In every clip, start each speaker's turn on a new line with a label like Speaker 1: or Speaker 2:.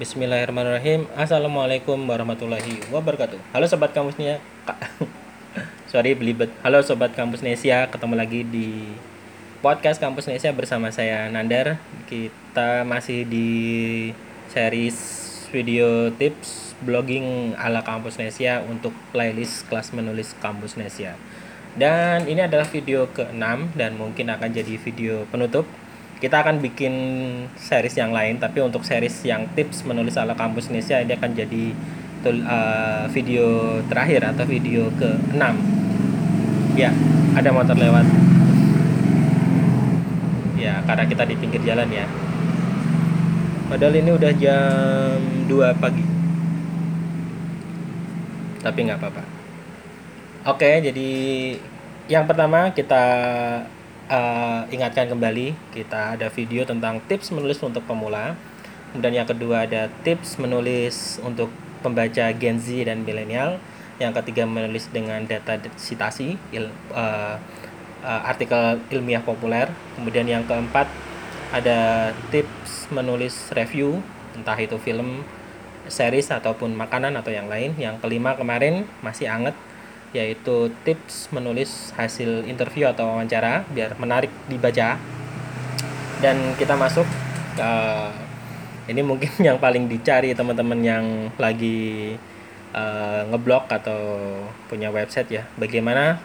Speaker 1: Bismillahirrahmanirrahim. Assalamualaikum warahmatullahi wabarakatuh. Halo sobat kampusnya. Sorry belibet. Halo sobat kampus Nesia, ketemu lagi di podcast kampus Nesia bersama saya Nandar. Kita masih di series video tips blogging ala kampus Nesia untuk playlist kelas menulis kampus Nesia. Dan ini adalah video ke-6 dan mungkin akan jadi video penutup kita akan bikin series yang lain tapi untuk series yang tips menulis ala kampus Indonesia ini akan jadi uh, video terakhir atau video ke-6 ya ada motor lewat. Ya karena kita di pinggir jalan ya. Padahal ini udah jam 2 pagi. Tapi nggak apa-apa. Oke jadi yang pertama kita uh, ingatkan kembali kita ada video tentang tips menulis untuk pemula. Kemudian yang kedua ada tips menulis untuk pembaca Gen Z dan milenial. Yang ketiga menulis dengan data citasi il, uh, uh, artikel ilmiah populer. Kemudian yang keempat ada tips menulis review entah itu film series ataupun makanan atau yang lain. Yang kelima kemarin masih anget yaitu tips menulis hasil interview atau wawancara biar menarik dibaca. Dan kita masuk ke ini mungkin yang paling dicari teman-teman yang lagi uh, ngeblok atau punya website ya. Bagaimana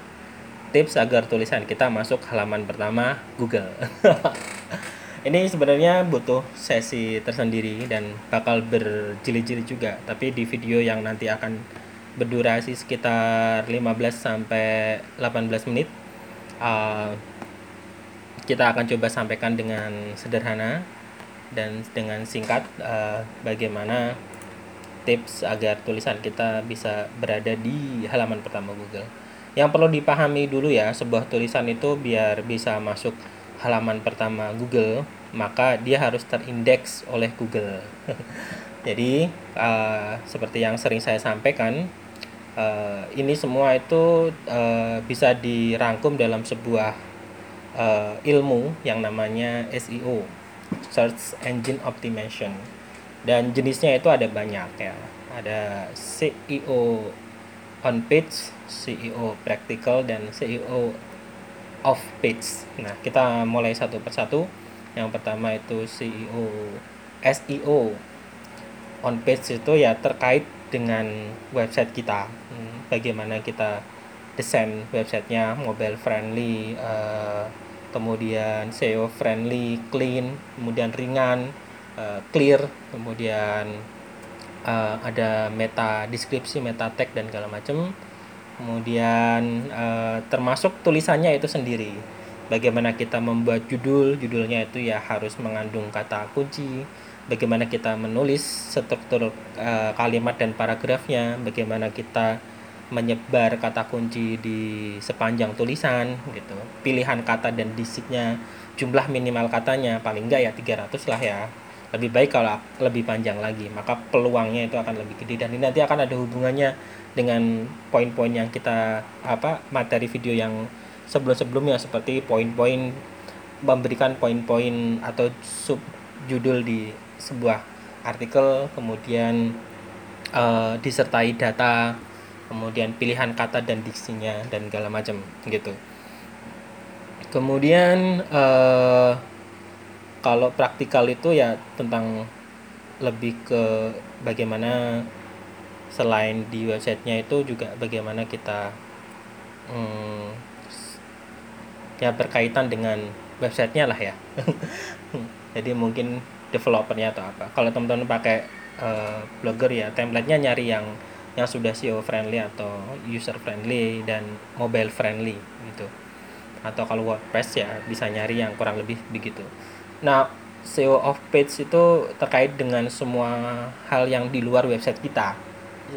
Speaker 1: tips agar tulisan? Kita masuk halaman pertama Google. Ini sebenarnya butuh sesi tersendiri dan bakal berjilid-jilid juga tapi di video yang nanti akan berdurasi sekitar 15 sampai 18 menit. Uh, kita akan coba sampaikan dengan sederhana dan dengan singkat uh, bagaimana tips agar tulisan kita bisa berada di halaman pertama Google. Yang perlu dipahami dulu ya, sebuah tulisan itu biar bisa masuk halaman pertama Google, maka dia harus terindeks oleh Google. Jadi, uh, seperti yang sering saya sampaikan, uh, ini semua itu uh, bisa dirangkum dalam sebuah uh, ilmu yang namanya SEO Search Engine Optimization dan jenisnya itu ada banyak ya ada CEO on page, CEO practical dan CEO off page. Nah, kita mulai satu persatu. Yang pertama itu CEO SEO on page itu ya terkait dengan website kita. Hmm, bagaimana kita desain websitenya mobile friendly uh, kemudian SEO friendly clean kemudian ringan uh, clear kemudian uh, ada meta deskripsi meta tag dan segala macam kemudian termasuk tulisannya itu sendiri. Bagaimana kita membuat judul judulnya itu ya harus mengandung kata kunci bagaimana kita menulis struktur uh, kalimat dan paragrafnya, bagaimana kita menyebar kata kunci di sepanjang tulisan gitu. Pilihan kata dan disiknya, jumlah minimal katanya paling enggak ya 300 lah ya. Lebih baik kalau lebih panjang lagi, maka peluangnya itu akan lebih gede dan ini nanti akan ada hubungannya dengan poin-poin yang kita apa materi video yang sebelum-sebelumnya seperti poin-poin memberikan poin-poin atau sub judul di sebuah artikel kemudian uh, disertai data kemudian pilihan kata dan diksinya dan segala macam gitu. Kemudian uh, kalau praktikal itu ya tentang lebih ke bagaimana selain di websitenya itu juga bagaimana kita hmm, ya berkaitan dengan websitenya lah ya. Jadi mungkin developernya atau apa. Kalau teman-teman pakai uh, blogger ya templatenya nyari yang yang sudah SEO friendly atau user friendly dan mobile friendly gitu. Atau kalau WordPress ya bisa nyari yang kurang lebih begitu. Nah SEO of page itu terkait dengan semua hal yang di luar website kita.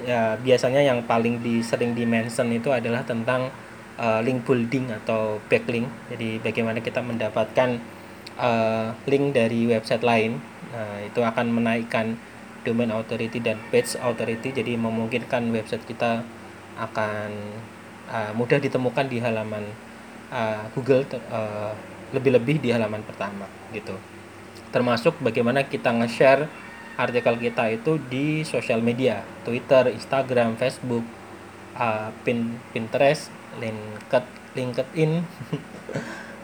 Speaker 1: Ya biasanya yang paling di sering di mention itu adalah tentang uh, link building atau backlink. Jadi bagaimana kita mendapatkan uh, link dari website lain. Nah itu akan menaikkan domain authority dan page authority jadi memungkinkan website kita akan uh, mudah ditemukan di halaman uh, Google uh, lebih-lebih di halaman pertama gitu. Termasuk bagaimana kita nge-share artikel kita itu di sosial media Twitter Instagram Facebook uh, Pin Pinterest LinkedIn LinkedIn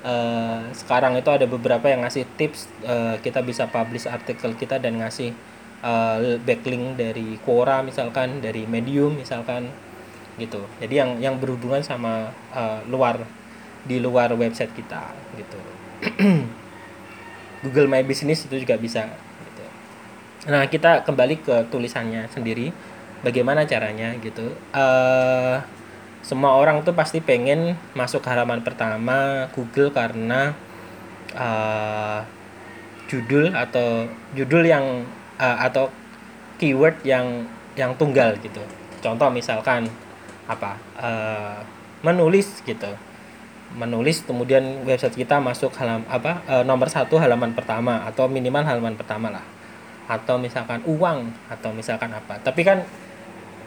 Speaker 1: uh, sekarang itu ada beberapa yang ngasih tips uh, kita bisa publish artikel kita dan ngasih uh, backlink dari Quora misalkan dari Medium misalkan gitu. Jadi yang yang berhubungan sama uh, luar di luar website kita gitu. Google My Business itu juga bisa gitu. nah kita kembali ke tulisannya sendiri. Bagaimana caranya gitu. Uh, semua orang tuh pasti pengen masuk halaman pertama Google karena uh, judul atau judul yang uh, atau keyword yang yang tunggal gitu. Contoh misalkan apa uh, menulis gitu, menulis kemudian website kita masuk halam apa uh, nomor satu halaman pertama atau minimal halaman pertama lah, atau misalkan uang atau misalkan apa. Tapi kan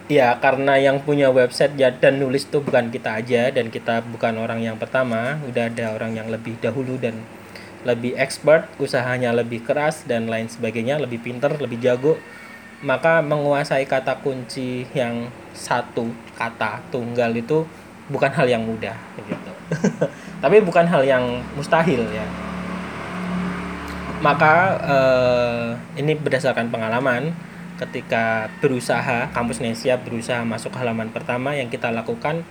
Speaker 1: ya karena yang punya website ya dan nulis tuh bukan kita aja dan kita bukan orang yang pertama. Udah ada orang yang lebih dahulu dan lebih expert usahanya lebih keras dan lain sebagainya lebih pinter lebih jago. Maka menguasai kata kunci yang satu kata tunggal itu bukan hal yang mudah gitu. Tapi bukan hal yang mustahil ya. Maka eh, ini berdasarkan pengalaman ketika berusaha kampus Nesia berusaha masuk halaman pertama yang kita lakukan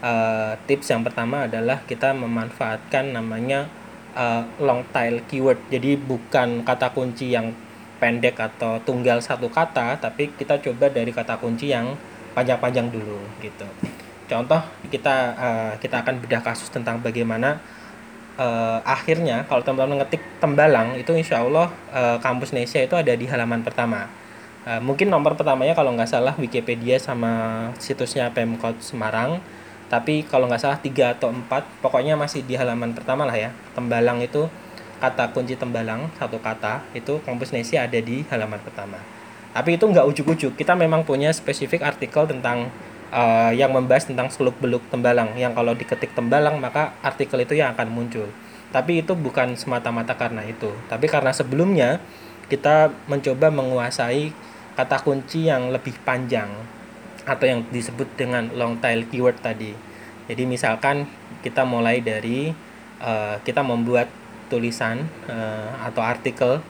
Speaker 1: uh, tips yang pertama adalah kita memanfaatkan namanya uh, long tail keyword. Jadi bukan kata kunci yang pendek atau tunggal satu kata tapi kita coba dari kata kunci yang panjang-panjang dulu gitu. Contoh kita uh, kita akan bedah kasus tentang bagaimana uh, akhirnya kalau teman-teman ngetik tembalang itu insya Allah uh, kampus Nesia itu ada di halaman pertama Uh, mungkin nomor pertamanya kalau nggak salah Wikipedia sama situsnya Pemkot Semarang. Tapi kalau nggak salah tiga atau empat, pokoknya masih di halaman pertama lah ya. Tembalang itu kata kunci tembalang satu kata itu kampus Nesi ada di halaman pertama. Tapi itu nggak ujuk-ujuk. Kita memang punya spesifik artikel tentang uh, yang membahas tentang seluk beluk tembalang. Yang kalau diketik tembalang maka artikel itu yang akan muncul. Tapi itu bukan semata-mata karena itu. Tapi karena sebelumnya kita mencoba menguasai kata kunci yang lebih panjang atau yang disebut dengan long tail keyword tadi. Jadi misalkan kita mulai dari uh, kita membuat tulisan uh, atau artikel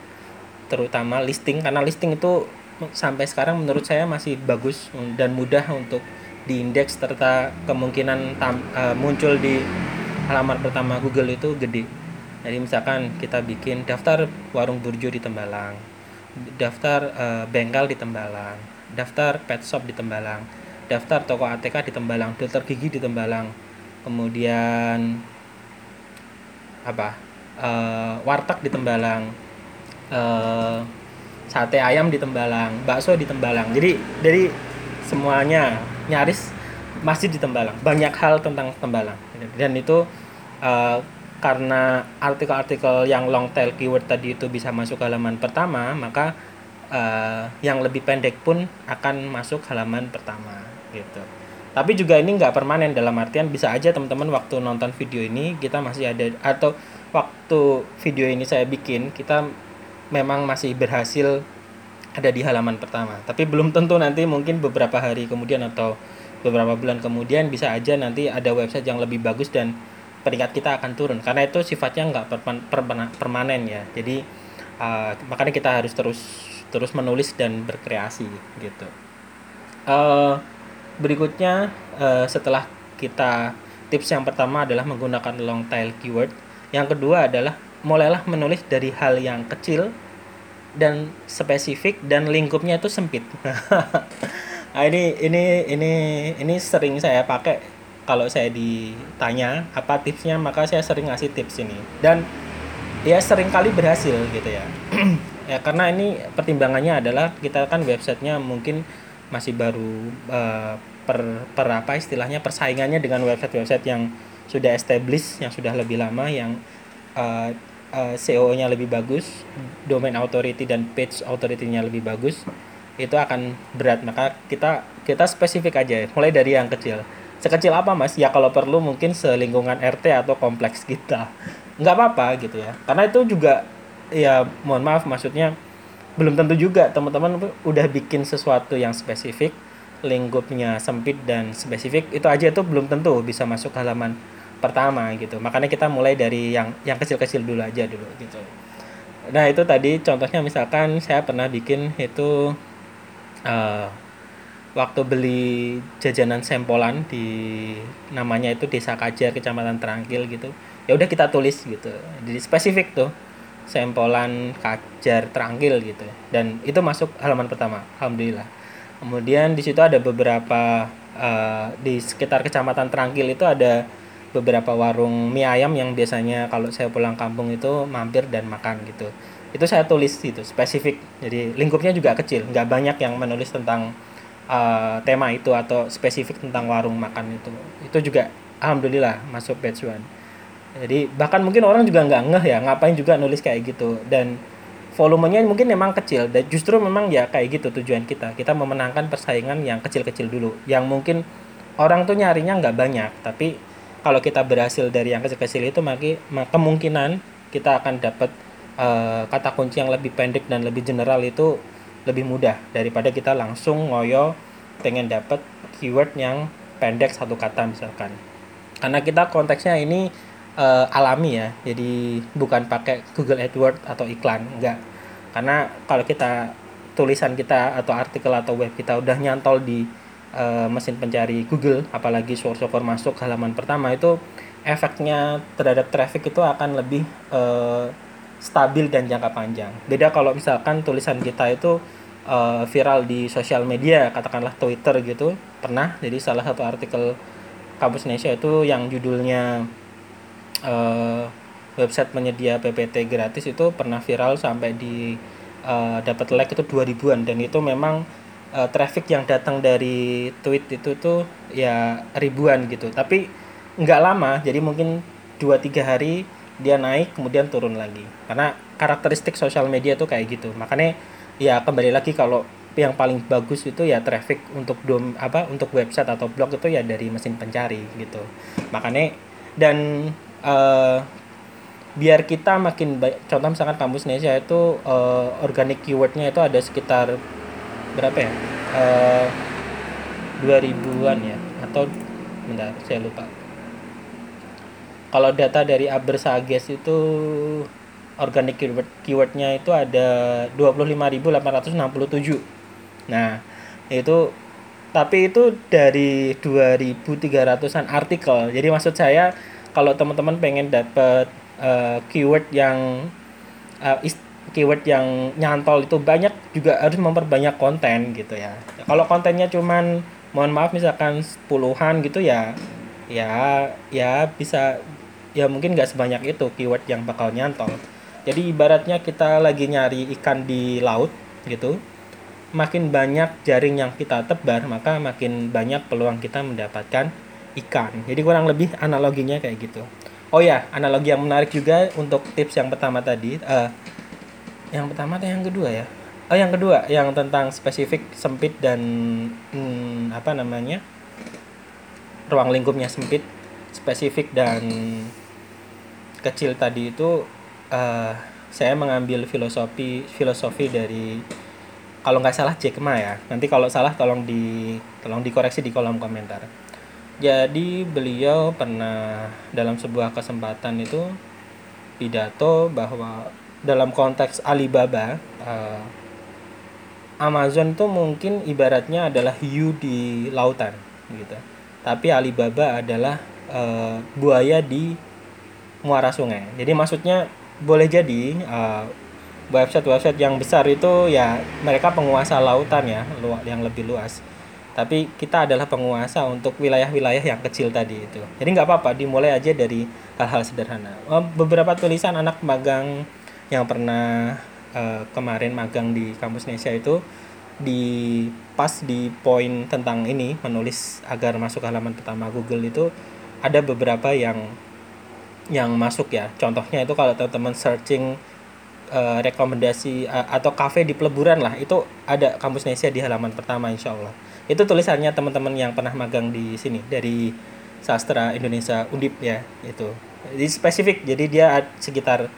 Speaker 1: terutama listing karena listing itu sampai sekarang menurut saya masih bagus dan mudah untuk diindeks serta kemungkinan tam, uh, muncul di halaman pertama Google itu gede. Jadi misalkan kita bikin daftar warung burjo di Tembalang daftar uh, bengkel di Tembalang, daftar pet shop di Tembalang, daftar toko ATK di Tembalang, dokter gigi di Tembalang, kemudian apa? Uh, warteg di Tembalang, uh, sate ayam di Tembalang, bakso di Tembalang. Jadi dari semuanya nyaris masih di Tembalang. Banyak hal tentang Tembalang. Dan itu uh, karena artikel-artikel yang long tail keyword tadi itu bisa masuk halaman pertama, maka uh, yang lebih pendek pun akan masuk halaman pertama gitu. Tapi juga ini nggak permanen dalam artian bisa aja teman-teman waktu nonton video ini kita masih ada atau waktu video ini saya bikin kita memang masih berhasil ada di halaman pertama. Tapi belum tentu nanti mungkin beberapa hari kemudian atau beberapa bulan kemudian bisa aja nanti ada website yang lebih bagus dan peringkat kita akan turun. Karena itu sifatnya nggak permanen ya. Jadi uh, makanya kita harus terus terus menulis dan berkreasi gitu. Uh, berikutnya uh, setelah kita tips yang pertama adalah menggunakan long tail keyword. Yang kedua adalah mulailah menulis dari hal yang kecil dan spesifik dan lingkupnya itu sempit. Nah ini ini ini ini sering saya pakai kalau saya ditanya apa tipsnya maka saya sering ngasih tips ini. Dan ya sering kali berhasil gitu ya. Ya karena ini pertimbangannya adalah kita kan websitenya mungkin masih baru uh, per, per apa istilahnya persaingannya dengan website-website yang sudah established yang sudah lebih lama yang uh, uh, SEO-nya lebih bagus, domain authority dan page authority-nya lebih bagus, itu akan berat. Maka kita kita spesifik aja, mulai dari yang kecil sekecil apa mas? Ya kalau perlu mungkin selingkungan RT atau kompleks kita. Nggak apa-apa gitu ya. Karena itu juga ya mohon maaf maksudnya belum tentu juga. Teman-teman udah bikin sesuatu yang spesifik lingkupnya sempit dan spesifik itu aja tuh belum tentu bisa masuk halaman pertama gitu. Makanya kita mulai dari yang yang kecil-kecil dulu aja dulu gitu. Nah itu tadi contohnya misalkan saya pernah bikin itu uh, waktu beli jajanan sempolan di namanya itu Desa Kajar Kecamatan Terangkil gitu ya udah kita tulis gitu. Jadi spesifik tuh sempolan Kajar Terangkil gitu. Dan itu masuk halaman pertama alhamdulillah. Kemudian di situ ada beberapa uh, di sekitar Kecamatan Terangkil itu ada beberapa warung mie ayam yang biasanya kalau saya pulang kampung itu mampir dan makan gitu. Itu saya tulis itu spesifik. Jadi lingkupnya juga kecil nggak banyak yang menulis tentang uh, tema itu atau spesifik tentang warung makan itu. Itu juga alhamdulillah masuk batch one. Jadi bahkan mungkin orang juga nggak ngeh ya ngapain juga nulis kayak gitu. Dan volumenya mungkin memang kecil dan justru memang ya kayak gitu tujuan kita. Kita memenangkan persaingan yang kecil-kecil dulu yang mungkin orang tuh nyarinya nggak banyak. Tapi kalau kita berhasil dari yang kecil-kecil itu maka kemungkinan kita akan dapat uh, kata kunci yang lebih pendek dan lebih general itu lebih mudah daripada kita langsung ngoyo pengen dapat keyword yang pendek satu kata misalkan. Karena kita konteksnya ini uh, alami ya jadi bukan pakai Google AdWords atau iklan enggak. Karena kalau kita tulisan kita atau artikel atau web kita udah nyantol di uh, mesin pencari Google apalagi source over masuk halaman pertama itu efeknya terhadap traffic itu akan lebih uh, stabil dan jangka panjang. Beda kalau misalkan tulisan kita itu uh, viral di sosial media katakanlah Twitter gitu. Pernah jadi salah satu artikel kampus Indonesia itu yang judulnya uh, website penyedia PPT gratis itu pernah viral sampai di uh, dapat like itu 2000-an dan itu memang uh, traffic yang datang dari tweet itu tuh ya ribuan gitu. Tapi nggak lama jadi mungkin 2-3 hari dia naik kemudian turun lagi. Karena karakteristik sosial media tuh kayak gitu. Makanya ya kembali lagi kalau yang paling bagus itu ya traffic untuk dom apa untuk website atau blog itu ya dari mesin pencari gitu. Makanya dan uh, biar kita makin baik contoh misalkan kampus Indonesia itu uh, organic keywordnya itu ada sekitar berapa ya? Uh, eh, 2000-an ya? Atau bentar saya lupa kalau data dari Abersages itu organic keyword keywordnya itu ada 25.867 nah itu tapi itu dari 2.300an artikel jadi maksud saya kalau teman-teman pengen dapat uh, keyword yang uh, keyword yang nyantol itu banyak juga harus memperbanyak konten gitu ya. Kalau kontennya cuman mohon maaf misalkan puluhan gitu ya ya ya bisa ya mungkin nggak sebanyak itu keyword yang bakal nyantol. Jadi ibaratnya kita lagi nyari ikan di laut gitu. Makin banyak jaring yang kita tebar, maka makin banyak peluang kita mendapatkan ikan. Jadi kurang lebih analoginya kayak gitu. Oh ya, analogi yang menarik juga untuk tips yang pertama tadi. Uh, yang pertama atau yang kedua ya? Oh yang kedua, yang tentang spesifik sempit dan hmm, apa namanya ruang lingkupnya sempit, spesifik dan kecil tadi itu uh, saya mengambil filosofi filosofi dari kalau nggak salah Jack Ma ya. Nanti kalau salah tolong di tolong dikoreksi di kolom komentar jadi beliau pernah dalam sebuah kesempatan itu pidato bahwa dalam konteks Alibaba uh, Amazon itu mungkin ibaratnya adalah hiu di lautan gitu. Tapi Alibaba adalah uh, buaya di muara sungai. Jadi maksudnya boleh jadi uh, website-website yang besar itu ya mereka penguasa lautan ya, yang lebih luas. Tapi kita adalah penguasa untuk wilayah-wilayah yang kecil tadi itu. Jadi nggak apa-apa dimulai aja dari hal-hal sederhana. Oh, beberapa tulisan anak magang yang pernah uh, kemarin magang di kampus Indonesia itu di pas di poin tentang ini menulis agar masuk halaman pertama Google itu ada beberapa yang yang masuk ya. Contohnya itu kalau teman-teman searching uh, rekomendasi uh, atau kafe di peleburan lah itu ada kampus Indonesia di halaman pertama insya Allah. Itu tulisannya teman-teman yang pernah magang di sini dari sastra Indonesia Undip ya itu. Jadi spesifik jadi dia sekitar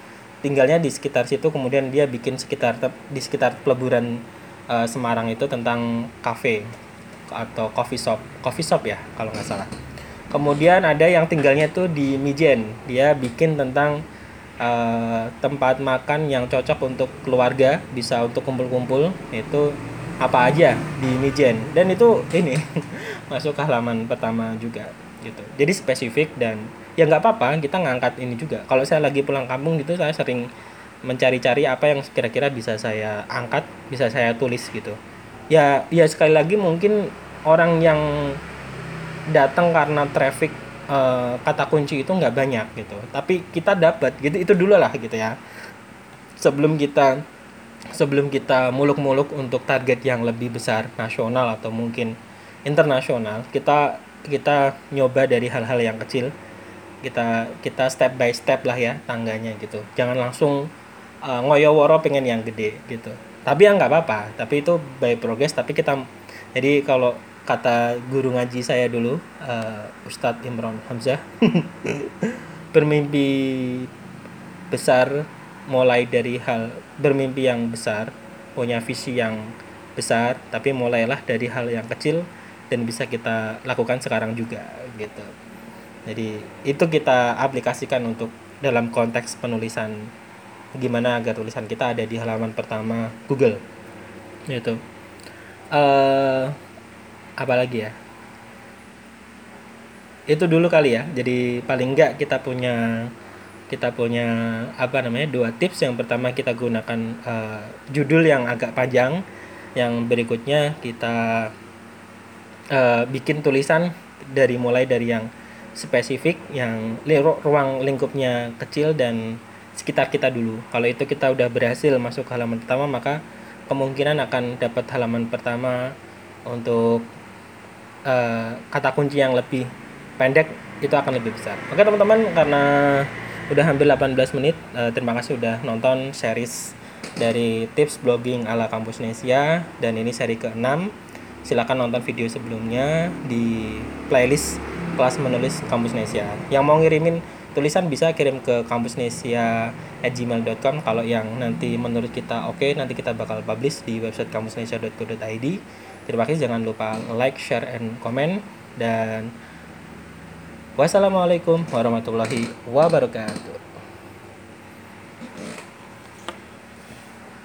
Speaker 1: tinggalnya di sekitar situ kemudian dia bikin sekitar di sekitar peleburan uh, Semarang itu tentang kafe atau coffee shop coffee shop ya kalau nggak salah kemudian ada yang tinggalnya tuh di Mijen. Dia bikin tentang uh, tempat makan yang cocok untuk keluarga bisa untuk kumpul-kumpul. Itu apa aja di Mijen. Dan itu ini masuk ke halaman pertama juga gitu. Jadi spesifik dan ya nggak apa-apa kita ngangkat ini juga. Kalau saya lagi pulang kampung gitu saya sering mencari-cari apa yang kira-kira bisa saya angkat bisa saya tulis gitu. Ya ya sekali lagi mungkin orang yang datang karena traffic uh, kata kunci itu nggak banyak gitu. Tapi kita dapat gitu itu dulu lah gitu ya. Sebelum kita sebelum kita muluk-muluk untuk target yang lebih besar nasional atau mungkin internasional kita kita nyoba dari hal-hal yang kecil. Kita kita step by step lah ya tangganya gitu. Jangan langsung uh, ngoyo-woro pengen yang gede gitu. Tapi ya nggak apa-apa. Tapi itu by progress. Tapi kita jadi kalau kata guru ngaji saya dulu uh, Ustadz Imron Hamzah. Bermimpi besar mulai dari hal bermimpi yang besar punya visi yang besar tapi mulailah dari hal yang kecil dan bisa kita lakukan sekarang juga gitu. Jadi itu kita aplikasikan untuk dalam konteks penulisan gimana agar tulisan kita ada di halaman pertama Google gitu. Uh, apa lagi ya? Itu dulu kali ya. Jadi paling enggak kita punya kita punya apa namanya dua tips. Yang pertama kita gunakan uh, judul yang agak panjang. Yang berikutnya kita uh, bikin tulisan dari mulai dari yang spesifik yang ruang lingkupnya kecil dan sekitar kita dulu. Kalau itu kita udah berhasil masuk halaman pertama maka kemungkinan akan dapat halaman pertama untuk uh, kata kunci yang lebih pendek itu akan lebih besar. Oke teman-teman karena udah hampir 18 menit uh, terima kasih udah nonton series dari tips blogging ala kampus Nesia dan ini seri ke-6 silakan nonton video sebelumnya di playlist kelas menulis kampus Nesia. Yang mau ngirimin tulisan bisa kirim ke kampusnesia@gmail.com kalau yang nanti menurut kita oke okay, nanti kita bakal publish di website kampusnesia.co.id Terima kasih jangan lupa like, share, and comment dan wassalamualaikum warahmatullahi wabarakatuh.